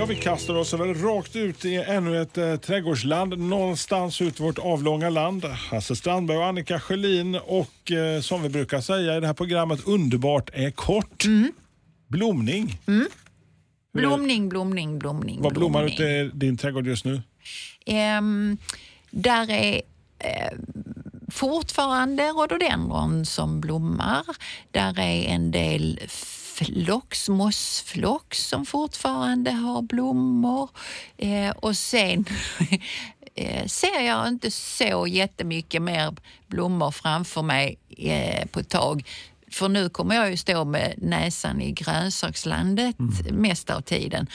Ja, vi kastar oss väl rakt ut i ännu ett eh, trädgårdsland någonstans ut i vårt avlånga land. Hasse Strandberg och Annika Sjölin och eh, som vi brukar säga i det här programmet, underbart är kort. Blomning. Blomning, blomning, blomning. Vad blommar blomning. ute i din trädgård just nu? Ehm, där är eh, fortfarande rhododendron som blommar. Där är en del flox, mossflox som fortfarande har blommor. Eh, och sen eh, ser jag inte så jättemycket mer blommor framför mig eh, på ett tag. För nu kommer jag ju stå med näsan i grönsakslandet mest av tiden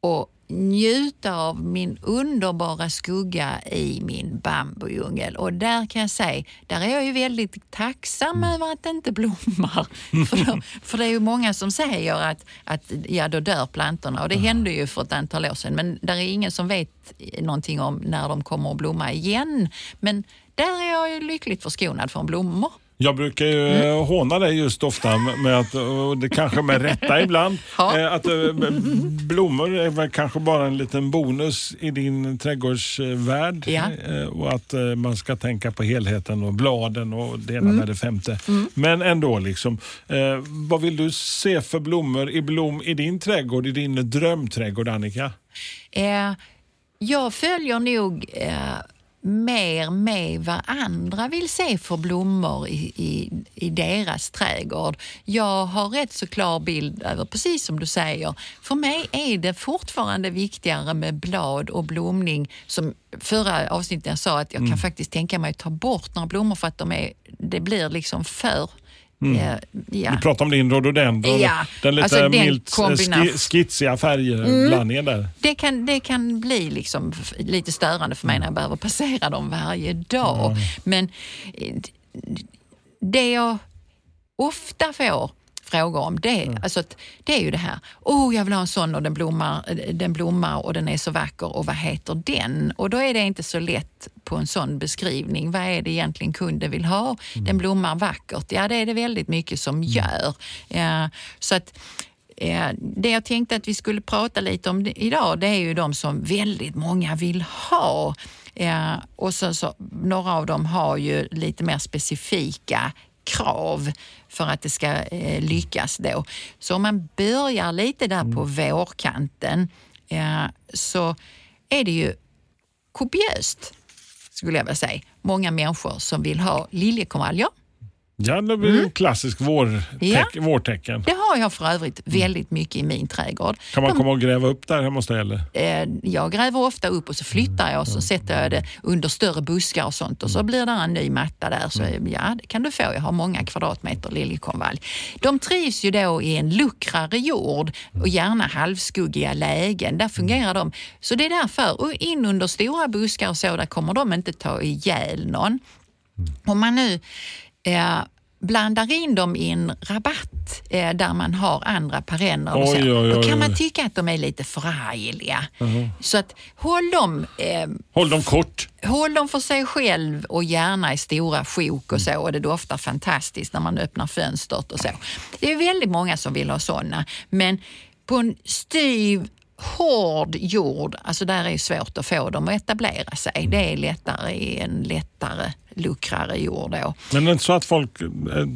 och njuta av min underbara skugga i min bambujungel. Och där kan jag säga, där är jag ju väldigt tacksam över att det inte blommar. för, då, för det är ju många som säger att, att ja, då dör plantorna och det hände ju för ett antal år sedan. Men där är ingen som vet någonting om när de kommer att blomma igen. Men där är jag ju lyckligt förskonad från blommor. Jag brukar ju mm. håna dig just ofta med att, och det kanske med rätta ibland, Ja. eh, att eh, blommor är väl kanske bara en liten bonus i din trädgårdsvärld. Ja. Eh, Och att eh, man ska tänka på helheten och bladen och det ena Mm. med det femte. Men ändå, liksom, eh, vad vill du se för blommor i blom i din trädgård, i din drömträdgård Annika? Eh, jag följer nog eh, mer med vad andra vill se för blommor i, i, i deras trädgård. Jag har rätt så klar bild över, precis som du säger, för mig är det fortfarande viktigare med blad och blomning. Som förra avsnittet jag sa att jag kan faktiskt tänka mig att ta bort några blommor för att de är, det blir liksom för eh, ja. Du pratar om din rhododendron, Ja, den lite alltså den milt ski, skitsiga färgblandningen där. det kan, det kan bli liksom lite störande för mig när jag behöver passera dem varje dag. Men eh, det jag ofta får frågor om det, alltså att, det är ju det här, oh jag vill ha en sån och den blommar, den blommar och den är så vacker och vad heter den? Och då är det inte så lätt på en sån beskrivning. Vad är det egentligen kunden vill ha? Den blommar vackert. Ja, det är det väldigt mycket som gör. Ja, så att Det jag tänkte att vi skulle prata lite om idag, det är ju de som väldigt många vill ha. Och så, så, några av dem har ju lite mer specifika krav för att det ska eh, lyckas då. Så om man börjar lite där på vårkanten eh, så är det ju kopiöst, skulle jag vilja säga, många människor som vill ha liljekonvaljer. Ja, det blir en klassisk vårteck, Mm. Ja. vårtecken. Det har jag för övrigt väldigt mycket i min trädgård. Kan man De- komma och gräva upp där hemma hos dig eller? eh, jag gräver ofta upp och så flyttar jag och så sätter jag det under större buskar och sånt och så blir det en ny matta där. Så ja, det kan du få. Jag har många kvadratmeter liljekonvalj. De trivs ju då i en luckrare jord och gärna halvskuggiga lägen. Där fungerar de. Så det är därför. Och in under stora buskar och så, där kommer de inte ta ihjäl någon. Om man nu eh, blandar in dem i en rabatt eh, där man har andra perenner, och så, Oj, oj, då oj, kan man oj. tycka att de är lite förargliga. Så att håll dem, eh, Håll dem kort. håll dem för sig själv och gärna i stora sjok och så. Och det doftar fantastiskt när man öppnar fönstret och så. Det är väldigt många som vill ha sådana. Men på en styv hård jord, alltså där är det svårt att få dem att etablera sig. Det är lättare i en lättare, luckrare jord då. Men det är inte så att folk eh,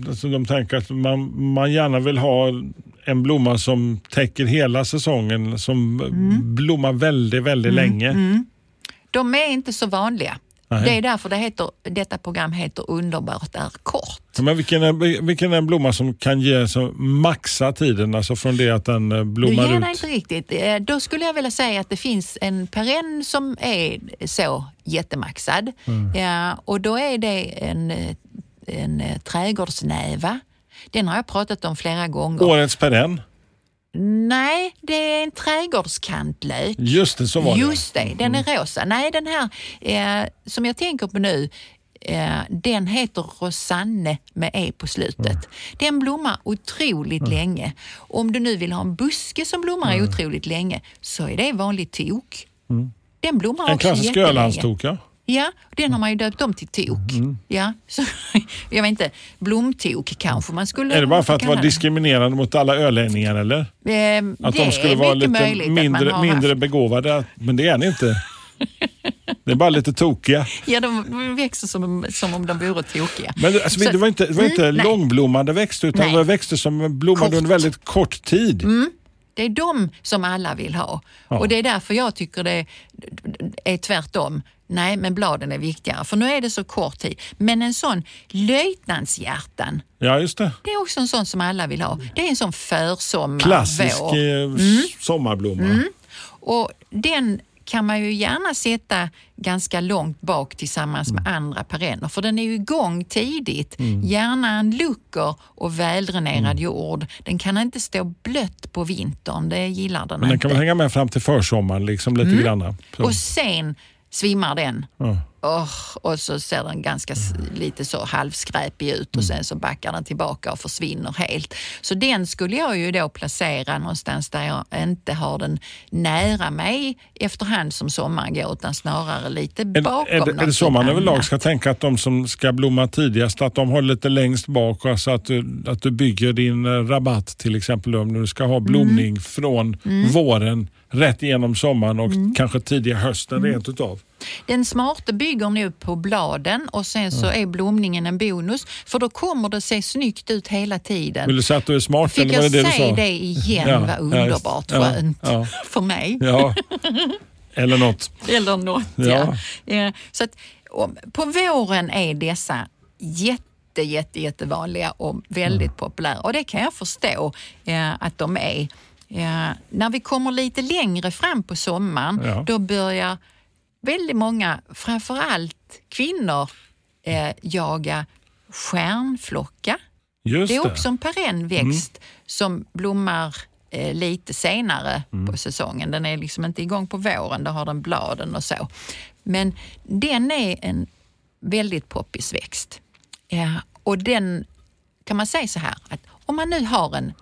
alltså de tänker att man, man gärna vill ha en blomma som täcker hela säsongen, som Mm. blommar väldigt, väldigt länge. De är inte så vanliga. Nej. Det är därför det heter, detta program heter Underbart är kort. Men vilken är, vilken är en blomma som kan ge så maxa tiden, alltså från det att den eh, Du blommar dig ut? inte riktigt. Eh, Då skulle jag vilja säga att det finns en perenn som är så jättemaxad. Ja, och då är det en, eh, en trädgårdsnäva. Den har jag pratat om flera gånger. Årets perenn. Nej, det är en trädgårdskantlök. Just det, så var det. Just det, den är rosa. Nej, den här eh, som jag tänker på nu, eh, den heter Rosanne med E på slutet. Den blommar otroligt länge. Om du nu vill ha en buske som blommar otroligt länge så är det vanlig tok. Den blommar En också klassisk jättelänge. Ölandstok, ja. Ja, den har man ju döpt om till tok. Mm. Ja, så, jag vet inte, blomtok kanske man skulle Är det bara för att vara diskriminerande mot alla ölänningar eller? Eh, Att det de skulle vara lite mindre, mindre begåvade, men det är ni inte. Det är bara lite tokiga. Ja, de växer som, som om de vore tokiga. Men alltså, Så- det var inte, det var inte Mm, nej. långblommande växter utan Nej. det var växter som blommade Kort. under väldigt kort tid. Det är de som alla vill ha. Och det är därför jag tycker det är tvärtom. Nej, men bladen är viktigare. För nu är det så kort tid. Men en sån löjtnantshjärtan, Ja, just det. det är också en sån som alla vill ha. Det är en sån försommar, Klassisk vår. eh, s- sommarblomma. Och den kan man ju gärna sätta ganska långt bak tillsammans med andra perenner för den är ju igång tidigt. Gärna en lucker och väldränerad jord. Den kan inte stå blött på vintern, det gillar den Men den inte. kan väl hänga med fram till försommaren liksom lite Mm. grann. Så. Och sen svimmar den. Ja. Åh, och så ser den ganska lite så halvskräpig ut och sen så backar den tillbaka och försvinner helt. Så den skulle jag ju då placera någonstans där jag inte har den nära mig efterhand som sommaren går utan snarare lite Är, bakom är, det- är det så man överlag ska tänka att de som ska blomma tidigast, att de har lite längst bak och så att du, att du bygger din eh, rabatt till exempel om du ska ha blomning Mm. från våren rätt igenom sommaren och Mm. kanske tidiga hösten rent utav. Den smarte bygger nu på bladen och sen så är blomningen en bonus för då kommer det se snyggt ut hela tiden. Vill du säga att du är smart? Fick eller jag det säga det igen? Ja, Vad underbart ja, skönt ja. för mig. Ja, eller något. Eller något, ja. Ja. Så att, på våren är dessa jätte, jätte, jättevanliga och väldigt populära. Och det kan jag förstå eh, att de är. Eh, när vi kommer lite längre fram på sommaren, Ja. då börjar väldigt många, framförallt kvinnor, eh, jaga stjärnflocka. Just Det är det. också en perennväxt som blommar eh, lite senare på säsongen. Den är liksom inte igång på våren, då har den bladen och så. Men den är en väldigt poppis växt. Ja, och den kan man säga så här att om man nu har en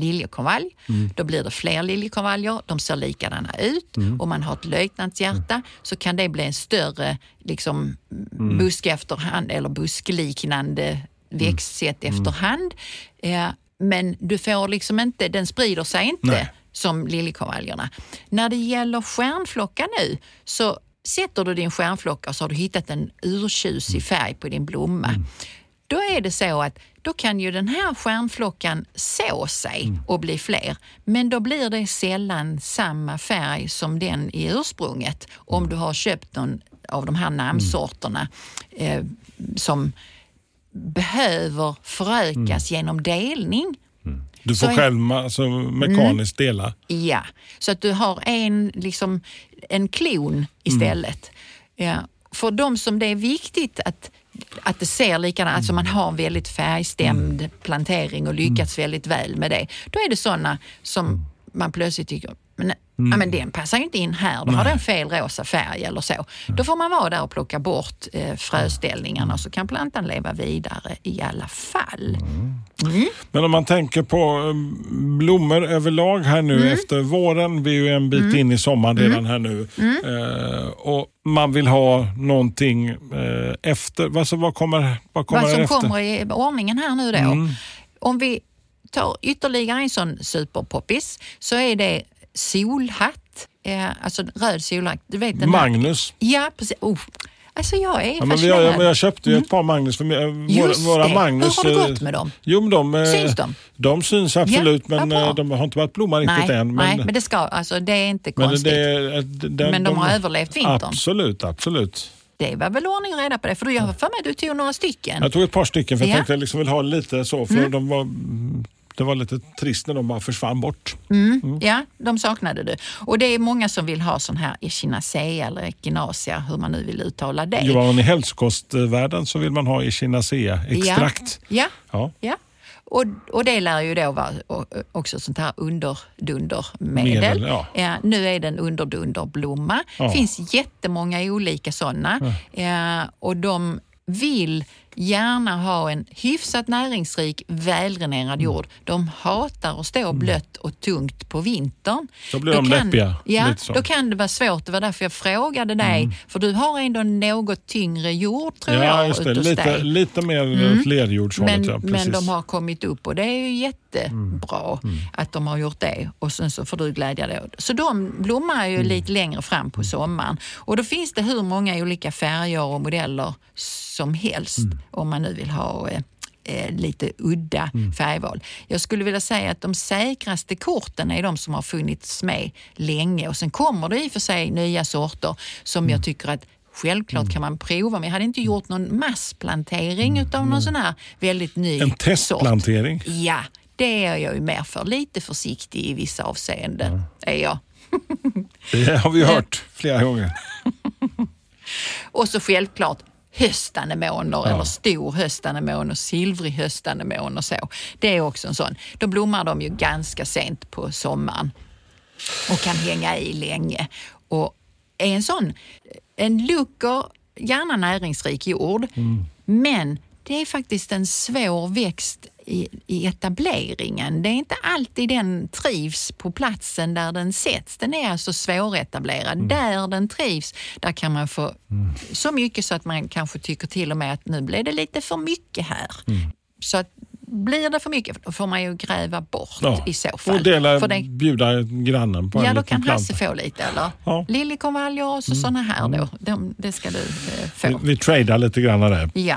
liljekonvalj, då blir det fler liljekonvaljer. De ser likadana ut. Om man har ett löjtnantshjärta så kan det bli en större liksom, busk efterhand eller buskliknande växtsätt efterhand. Eh, men du får liksom inte, den sprider sig inte Nej. som liljekonvaljerna. När det gäller stjärnflocka nu så sätter du din stjärnflocka så har du hittat en urtjusig färg på din blomma. Då är det så att då kan ju den här stjärnflockan så sig och bli fler. Men då blir det sällan samma färg som den i ursprunget. Om du har köpt någon av de här namnsorterna eh, som behöver förökas genom delning. Du får Så själv alltså, mekaniskt dela. Ja, så att du har en, liksom, en klon istället. Ja. För de som det är viktigt att, att det ser likadant, alltså man har en väldigt färgstämd plantering och lyckats väldigt väl med det. Då är det sådana som man plötsligt tycker, men, ja, men den passar ju inte in här, då har den fel rosa färg eller så. Då får man vara där och plocka bort eh, fröställningarna så kan plantan leva vidare i alla fall. Men om man tänker på eh, blommor överlag här nu Mm. efter våren. Vi är ju en bit in i sommaren redan här nu. Mm. Eh, och man vill ha någonting eh, efter. Alltså, vad kommer, vad kommer Vad som efter? kommer i ordningen här nu då. Mm. Om vi tar ytterligare en sån superpoppis så är det solhatt. Eh, alltså röd solhatt. Du vet den Magnus. Ja, precis. Oh. Alltså jag är Ja, men vi, fascinerad. jag, jag köpte ju ett par Magnus. För mig, eh, våra, våra. Magnus, Hur har det eh, gått med dem? Jo, men de, eh, Syns de? De syns absolut, Ja, men bra. eh, de har inte börjat blomma riktigt nej, än. nej, men det ska, alltså det är inte men konstigt. det- det- det- Men de har överlevt vintern. Absolut, absolut. Det var väl ordning och reda på det, för du har för mig att du tog några stycken. Jag tog ett par stycken för jag Ja. Mm. tänkte jag liksom vill ha lite så. För de var, det var lite trist när de bara försvann bort. Ja, de saknade du. Och det är många som vill ha sån här echinacea eller echinacea, hur man nu vill uttala det. Johan, i hälsokostvärlden så vill man ha echinacea-extrakt. Ja. Ja. Ja. Och, och det lär ju då vara också sånt här underdundermedel. Medel, ja. Ja, nu är det en underdunderblomma. Det Ja. finns jättemånga olika sådana. Ja, och de vill gärna ha en hyfsat näringsrik, väldränerad Mm. jord. De hatar att stå blött och tungt på vintern. Då blir Då de kan- deppiga, Ja. Mm. då kan det vara svårt. Det var därför jag frågade dig. För du har ändå något tyngre jord tror Ja, jag just det. ute hos Lite, lite mer åt lerjordshållet. Men, ja, men de har kommit upp och det är ju jättebra Mm. att de har gjort det och sen så får du glädja dig. åt. Så de blommar ju Mm. lite längre fram på sommaren och då finns det hur många olika färger och modeller som helst Mm. Om man nu vill ha eh, eh, lite udda Mm. färgval. Jag skulle vilja säga att de säkraste korten är de som har funnits med länge och sen kommer det i och för sig nya sorter som Mm. jag tycker att Självklart kan man prova, men jag hade inte gjort någon massplantering utav någon sån här väldigt ny En sort. testplantering. Ja, det är jag ju mer för. Lite försiktig i vissa avseenden är jag. Det har vi hört flera gånger. Och så självklart höstanemoner eller stor höstanemon och silvrig höstanemon och så. Det är också en sån. Då blommar de ju ganska sent på sommaren och kan hänga i länge. Och är en sån, en lucker, gärna näringsrik jord, men det är faktiskt en svår växt i, i etableringen. Det är inte alltid den trivs på platsen där den sätts. Den är alltså svåretablerad. Där den trivs, där kan man få så mycket så att man kanske tycker till och med att nu blev det lite för mycket här. Så att blir det för mycket då får man ju gräva bort Ja. i så fall. Och dela, För det- bjuda grannen på Ja, en då liten kan Hasse få lite eller Ja. Mm. liljekonvaljer och så sådana här då. De, det ska du eh, få. Vi, vi tradar lite grann där. Ja.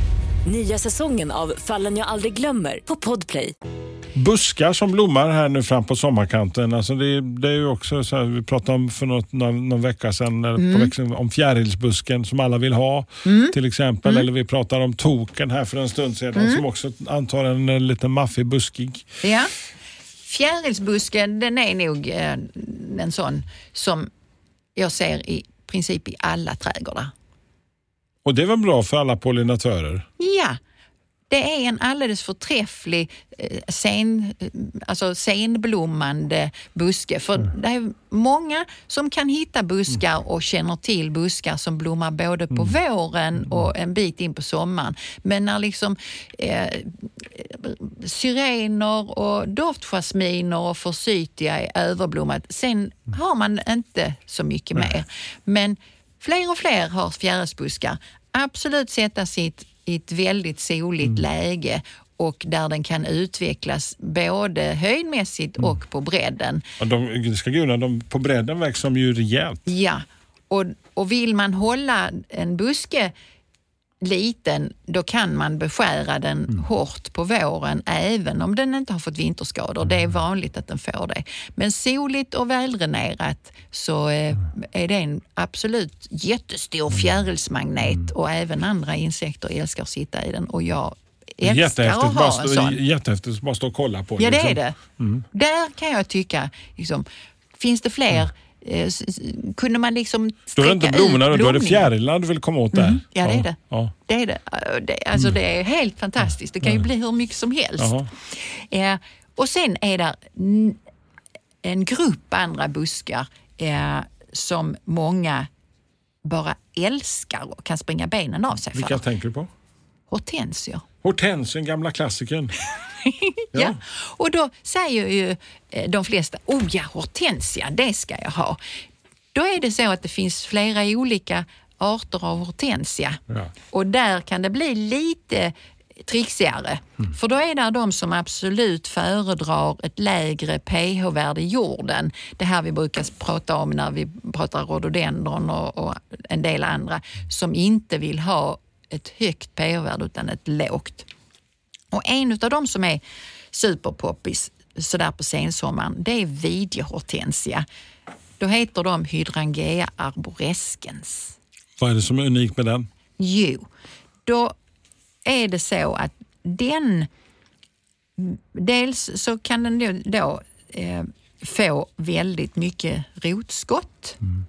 Nya säsongen av Fallen jag aldrig glömmer på Podplay. Buskar som blommar här nu fram på sommarkanten. Alltså det, det är ju också så här, vi pratade om för något, någon, någon vecka sedan Mm. på växeln, om fjärilsbusken som alla vill ha till exempel. Mm. Eller vi pratade om token här för en stund sedan som också antar en, eh, lite maffig buskig. ja. Fjärilsbusken den är nog eh, en sån som jag ser i princip i alla trädgårdar. Och det väl bra för alla pollinatörer? Ja, det är en alldeles förträfflig eh, sen, eh, alltså senblommande buske. För det är många som kan hitta buskar och känner till buskar som blommar både på våren och en bit in på sommaren. Men när liksom eh, syrener och doftjasminer och forsythia är överblommat, sen har man inte så mycket mer. Men fler och fler har fjärilsbuskar. Absolut sätta sitt i ett väldigt soligt läge och där den kan utvecklas både höjdmässigt och på bredden. Och de, ska gudarna, de, på bredden växer de ju rejält. Ja, och, och vill man hålla en buske liten, då kan man beskära den hårt på våren även om den inte har fått vinterskador. Det är vanligt att den får det. Men soligt och väldränerat så eh, är det en absolut jättestor fjärilsmagnet och även andra insekter älskar att sitta i den och jag älskar att ha en sån. jättehäftigt bara stå och kolla på. Ja, det liksom. är det. Där kan jag tycka, liksom, finns det fler, eh, kunde man liksom Då är sträcka det inte ut blommorna, då är det fjärilar du vill komma åt där. Ja, det är det. Ja. Det är det. Det alltså, det är helt fantastiskt. Det kan ju bli hur mycket som helst. Eh, och sen är det en grupp andra buskar eh, som många bara älskar och kan springa benen av sig Vilka för. tänker du på? Hortensior. Hortensien, gamla klassikern. Ja. Och då säger ju eh, de flesta, oh ja, hortensia, det ska jag ha. Då är det så att det finns flera olika arter av hortensia Ja. och där kan det bli lite trixigare. För då är det de som absolut föredrar ett lägre pH-värde i jorden. Det här vi brukar prata om när vi pratar rhododendron och, och en del andra som inte vill ha ett högt pH-värde utan ett lågt. Och en av de som är superpoppis sådär på sensommaren, det är videohortensia. Då heter de Hydrangea arborescens. Vad är det som är unikt med den? Jo, då är det så att den... Dels så kan den då, då eh, få väldigt mycket rotskott. Mm.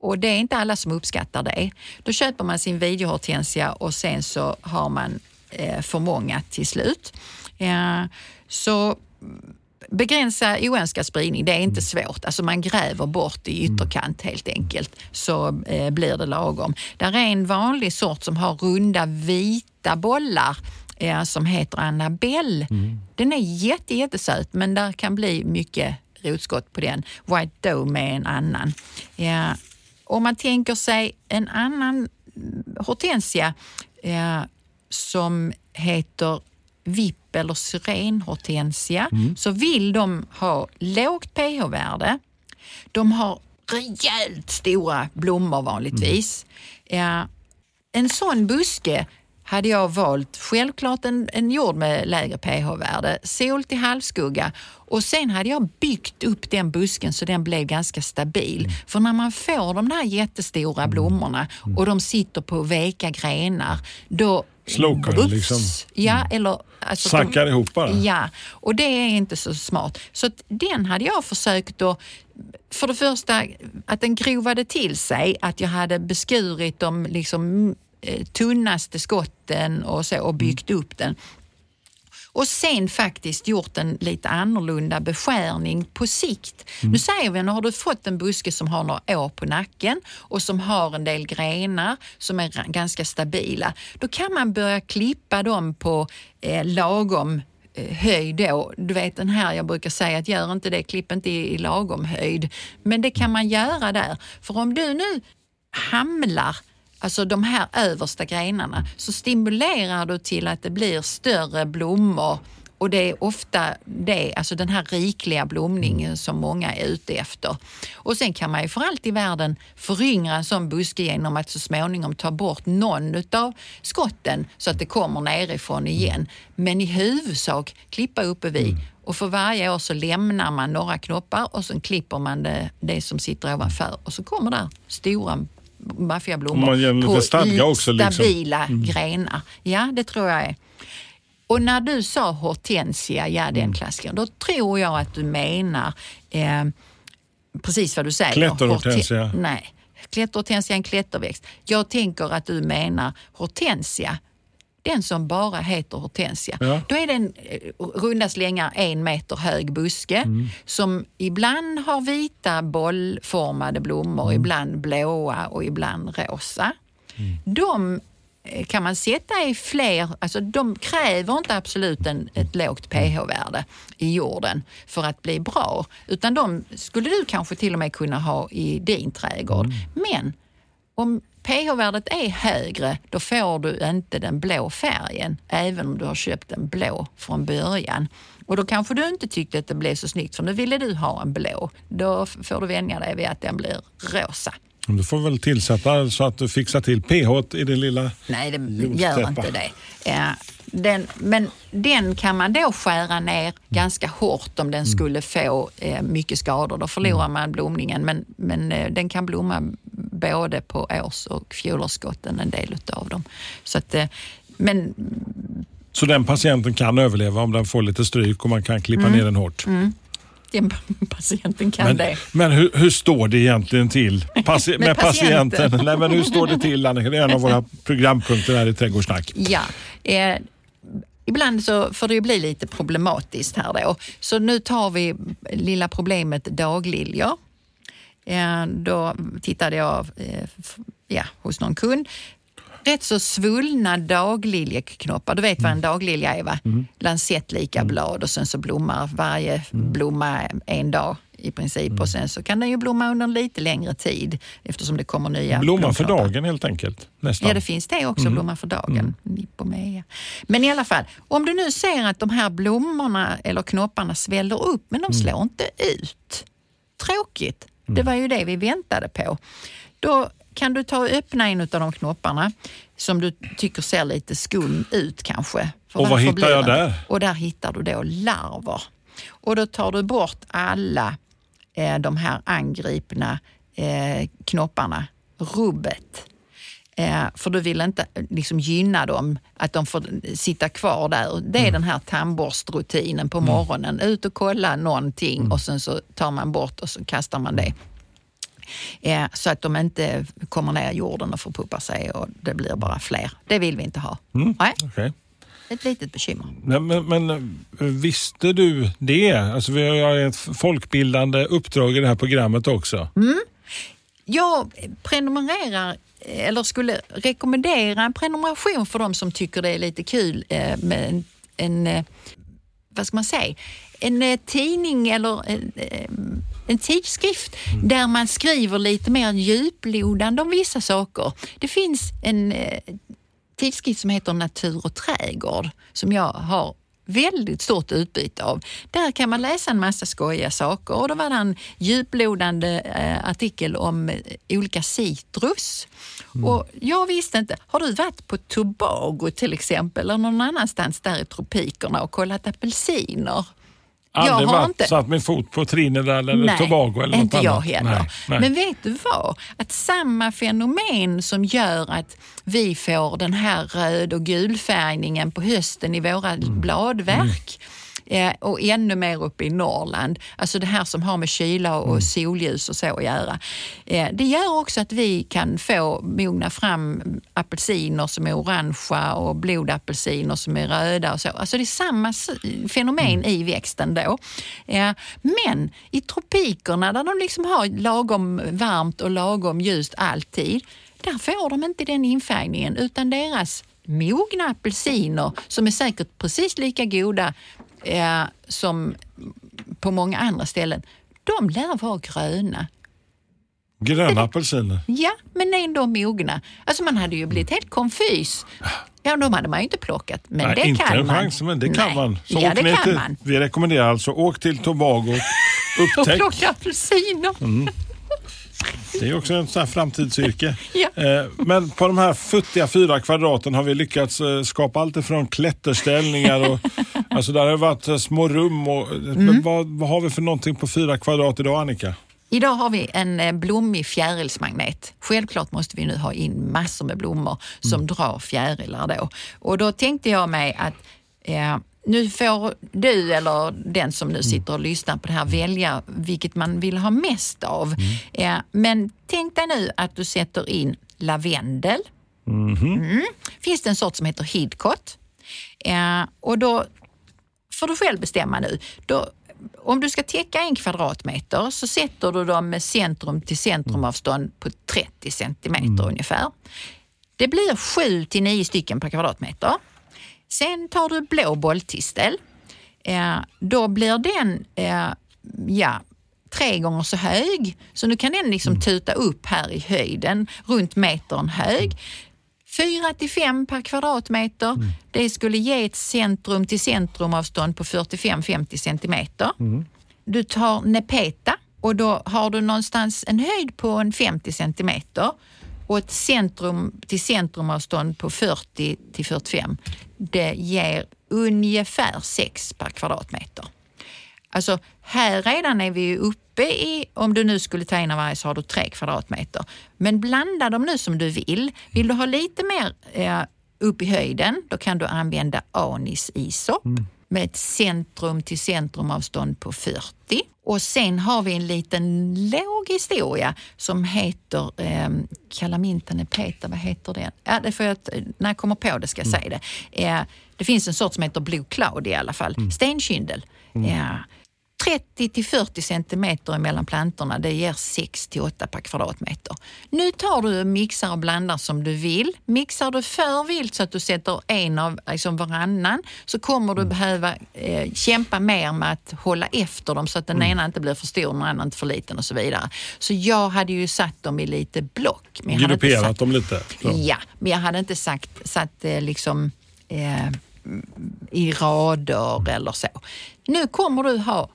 Och det är inte alla som uppskattar det. Då köper man sin videohortensia och sen så har man för många till slut. Eh, så begränsa oönskad spridning, det är inte svårt. Alltså man gräver bort i ytterkant helt enkelt så eh, blir det lagom. Där är en vanlig sort som har runda vita bollar eh, som heter Annabelle. Mm. Den är jätte, jättesöt men där kan bli mycket rotskott på den. White Doe med en annan. Ja, om man tänker sig en annan hortensia ja, som heter vipp eller syrenhortensia mm. så vill de ha lågt pH-värde. De har rejält stora blommor vanligtvis. Mm. Ja, en sån buske hade jag valt självklart en, en jord med lägre pH-värde, sol till halvskugga och sen hade jag byggt upp den busken så den blev ganska stabil. Mm. För när man får de där jättestora mm. blommorna och de sitter på veka grenar, då Slokar liksom. Ja, eller... Alltså, Sackar de, ihop bara. Ja, och det är inte så smart. Så den hade jag försökt att för det första att den grovade till sig, att jag hade beskurit de liksom Eh, tunnaste skotten och så och byggt mm. upp den. Och sen faktiskt gjort en lite annorlunda beskärning på sikt. Mm. Nu säger vi, nu har du fått en buske som har några år på nacken och som har en del grenar som är ganska stabila. Då kan man börja klippa dem på eh, lagom eh, höjd då. Du vet den här, jag brukar säga att gör inte det, klipp inte i, i lagom höjd. Men det kan man göra där. För om du nu hamlar alltså de här översta grenarna, så stimulerar du till att det blir större blommor och det är ofta det, alltså den här rikliga blomningen som många är ute efter. Och sen kan man ju för allt i världen föryngra en sån buske genom att så småningom ta bort någon av skotten så att det kommer nerifrån igen. Men i huvudsak klippa uppe vid. Mm. Och för varje år så lämnar man några knoppar och sen klipper man det, det som sitter ovanför och så kommer där stora maffiablommor på stadga också, liksom. stabila mm. grenar. Ja, det tror jag är. Och när du sa hortensia, ja den mm. klassikern, då tror jag att du menar eh, precis vad du säger. Klätterhortensia? Nej, klätterhortensia är en klätterväxt. Jag tänker att du menar hortensia den som bara heter hortensia. Ja. Då är det en eh, runda slängar en meter hög buske mm. som ibland har vita bollformade blommor, mm. ibland blåa och ibland rosa. Mm. De eh, kan man sätta i fler, alltså de kräver inte absolut en, ett lågt pH-värde i jorden för att bli bra, utan de skulle du kanske till och med kunna ha i din trädgård. Mm. Men om pH-värdet är högre, då får du inte den blå färgen, även om du har köpt en blå från början. Och då kanske du inte tyckte att det blev så snyggt, för nu ville du ha en blå. Då får du vänja dig vid att den blir rosa. Du får väl tillsätta så att du fixar till pH i det lilla Nej, det gör inte det. Ja, den, men den kan man då skära ner ganska hårt om den mm. skulle få eh, mycket skador. Då förlorar mm. man blomningen, men, men eh, den kan blomma både på års och fjolårsskotten, en del av dem. Så att, eh, men, så den patienten kan överleva om den får lite stryk och man kan klippa mm. ner den hårt? Mm. Den patienten kan men, det. Men hur, hur, står det egentligen till Paci med, med patienten? patienten? Nej, men hur står det till Annika? Det är en av våra programpunkter här i Trädgårdssnack. Ja. Eh, ibland så får det ju bli lite problematiskt här då. Så nu tar vi lilla problemet dagliljor. Eh, då tittade jag eh, ja, hos någon kund. Rätt så svullna dagliljeknoppar. Du vet vad en daglilja är va? Mm. Lansettlika mm. blad och sen så blommar varje mm. blomma en dag i princip mm. och sen så kan den ju blomma under en lite längre tid eftersom det kommer nya Blomma för dagen helt enkelt? Nästan. Ja, det finns det också, mm. blomma för dagen. Mm. Men i alla fall, om du nu ser att de här blommorna eller knopparna sväller upp men de mm. slår inte ut. Tråkigt. Det var ju det vi väntade på. Då kan du ta och öppna en av de knopparna som du tycker ser lite skum ut kanske. För och vad hittar jag där? Och där hittar du då larver. Och då tar du bort alla eh, de här angripna eh, knopparna, rubbet. Eh, för du vill inte liksom gynna dem, att de får sitta kvar där. Det är mm. den här tandborstrutinen på mm. morgonen. Ut och kolla någonting mm. och sen så tar man bort och så kastar man det. Eh, så att de inte kommer ner i jorden och förpuppar sig och det blir bara fler. Det vill vi inte ha. Mm. Okay. Ett litet bekymmer. Men, men, men, visste du det? Alltså vi har ett folkbildande uppdrag i det här programmet också. Mm. Jag prenumererar eller skulle rekommendera en prenumeration för de som tycker det är lite kul eh, med en, en eh, vad ska man säga, en eh, tidning eller en, en tidskrift mm. där man skriver lite mer djuplodande om vissa saker. Det finns en tidskrift som heter Natur och trädgård som jag har väldigt stort utbyte av. Där kan man läsa en massa skojiga saker och då var det en djuplodande eh, artikel om eh, olika citrus. Mm. Och jag visste inte, har du varit på Tobago till exempel eller någon annanstans där i tropikerna och kollat apelsiner? Aldrig varit, inte... satt min fot på Trinidad eller nej, Tobago eller inte något jag annat. heller. Nej, nej. Men vet du vad? Att samma fenomen som gör att vi får den här röd och gulfärgningen på hösten i våra mm. bladverk mm eh, och ännu mer uppe i Norrland. Alltså det här som har med kyla och mm. solljus och så att göra. Eh, det gör också att vi kan få mogna fram apelsiner som är orangea och blodapelsiner som är röda och så. Alltså det är samma fenomen mm. i växten då. Eh, men i tropikerna där de liksom har lagom varmt och lagom ljust alltid, där får de inte den infärgningen utan deras mogna apelsiner som är säkert precis lika goda eh, som på många andra ställen, de lär vara gröna. Gröna apelsiner? Ja, men ändå mogna. Alltså man hade ju blivit helt konfys. Ja, de hade man ju inte plockat. Men Nej, det inte kan en man. chans, men det kan Nej. man. Så ja, det kan till, man. Vi rekommenderar alltså, åk till Tobago, upptäck. Och plocka apelsiner. Mm. Det är också en sån här framtidsyrke. ja. Eh, men på de här futtiga fyra kvadraten har vi lyckats eh, skapa allt ifrån klätterställningar och alltså där har det varit eh, små rum. Och, mm. vad, vad har vi för någonting på fyra kvadrat idag Annika? Idag har vi en blommig fjärilsmagnet. Självklart måste vi nu ha in massor med blommor som mm. drar fjärilar då. Och då tänkte jag mig att eh, nu får du eller den som nu mm. sitter och lyssnar på det här välja vilket man vill ha mest av. Mm. men tänk dig nu att du sätter in lavendel. Mm-hmm. Mm. Finns det en sort som heter hidcot. och då får du själv bestämma nu. Då, om du ska täcka en kvadratmeter så sätter du dem med centrum till centrumavstånd på 30 centimeter mm. ungefär. Det blir 7 till 9 stycken per kvadratmeter. Sen tar du blå bolltistel. Eh, då blir den eh, ja, tre gånger så hög. Så nu kan den liksom mm. tuta upp här i höjden, runt metern hög. 4 till 5 per kvadratmeter. Mm. Det skulle ge ett centrum till centrumavstånd på 45-50 centimeter. Mm. Du tar nepeta och då har du någonstans en höjd på en 50 centimeter och ett centrum till centrumavstånd på 40 till 45. Det ger ungefär 6 per kvadratmeter. Alltså här redan är vi uppe i, om du nu skulle ta en av varje så har du 3 kvadratmeter. Men blanda dem nu som du vill. Vill du ha lite mer eh, upp i höjden, då kan du använda anis-isop. Mm med ett centrum till centrumavstånd på 40. Och sen har vi en liten låg historia som heter eh, Kalamintan Peter, vad heter den? Ja, det får jag, när jag kommer på det ska jag mm. säga det. Eh, det finns en sort som heter Blue Cloud i alla fall, mm. stenkyndel. Mm. Ja, 30 till 40 centimeter mellan plantorna, det ger 6 till 8 per kvadratmeter. Nu tar du och mixar och blandar som du vill. Mixar du för vilt så att du sätter en av liksom varannan så kommer du mm. behöva eh, kämpa mer med att hålla efter dem så att den mm. ena inte blir för stor och den andra inte för liten och så vidare. Så jag hade ju satt dem i lite block. Grupperat dem lite? Så. Ja, men jag hade inte sagt, satt eh, liksom eh, i rader eller så. Nu kommer du ha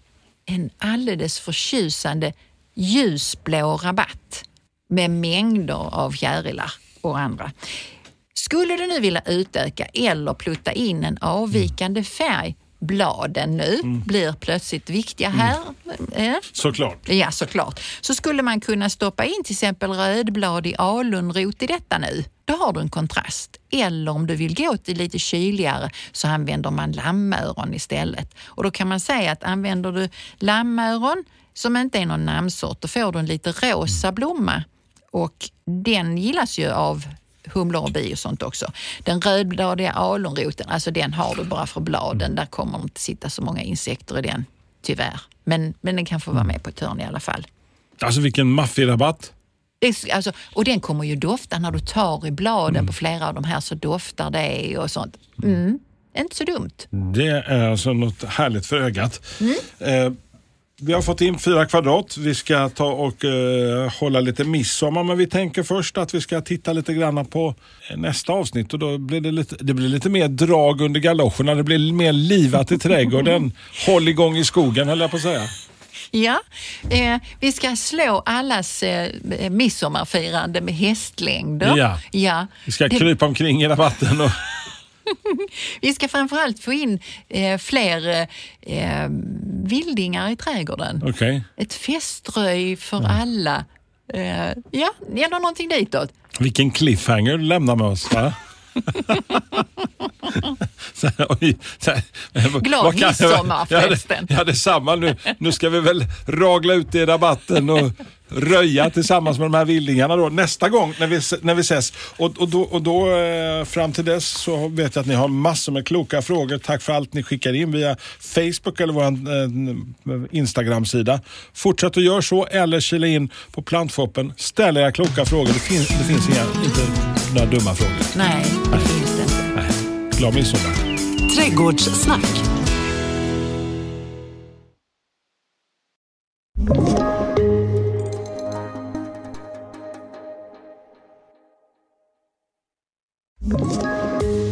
en alldeles förtjusande ljusblå rabatt med mängder av fjärilar och andra. Skulle du nu vilja utöka eller plutta in en avvikande färg bladen nu blir plötsligt viktiga här. Eh, Såklart. Ja, såklart. Så skulle man kunna stoppa in till exempel rödblad i alunrot i detta nu. Då har du en kontrast. Eller om du vill gå till lite kyligare så använder man lammöron istället. Och då kan man säga att använder du lammöron som inte är någon namnsort, då får du en lite rosa blomma. Och den gillas ju av humlor och bi och sånt också. Den rödbladiga alunroten, alltså den har du bara för bladen. Där kommer det inte sitta så många insekter i den, tyvärr. Men, men den kan få vara med på ett hörn i alla fall. Alltså vilken maffig rabatt. Det alltså, och den kommer ju dofta när du tar i bladen på flera av de här så doftar det och sånt. Mm. Inte så dumt. Det är alltså något härligt för ögat. Eh, vi har fått in fyra kvadrat. Vi ska ta och eh, hålla lite midsommar men vi tänker först att vi ska titta lite grann på eh, nästa avsnitt och då blir det lite, det blir lite mer drag under galoscherna. Det blir mer livat i trädgården. Håll igång i skogen höll jag på att säga. Ja, eh, vi ska slå allas eh, midsommarfirande med hästlängder. Ja. ja. Vi ska Det- krypa omkring i rabatten och Vi ska framförallt få in eh, fler eh, vildingar i trädgården. okej. Ett feströj för alla. Eh, ja, eller någonting ditåt. Vilken cliffhanger du lämnar med oss. Va? Så här, oj, så här, Glad vad kan- midsommar förresten. Ja, detsamma. Nu, nu ska vi väl ragla ut i rabatten och röja tillsammans med de här vildingarna då, nästa gång när vi, när vi ses. Och, och, då, och då eh, fram till dess så vet jag att ni har massor med kloka frågor. Tack för allt ni skickar in via Facebook eller vår eh, Instagram-sida. Fortsätt att göra så eller kila in på Plantshoppen. Ställ era kloka frågor. Det finns, det finns inga, inte några dumma frågor. Nej, det finns det inte. Nej. Glad midsommar. Trädgårdssnack.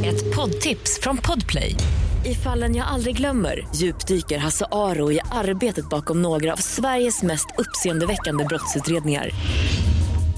Ett poddtips från Podplay. I fallen jag aldrig glömmer djupdyker Hasse Aro i arbetet bakom några av Sveriges mest uppseendeväckande brottsutredningar.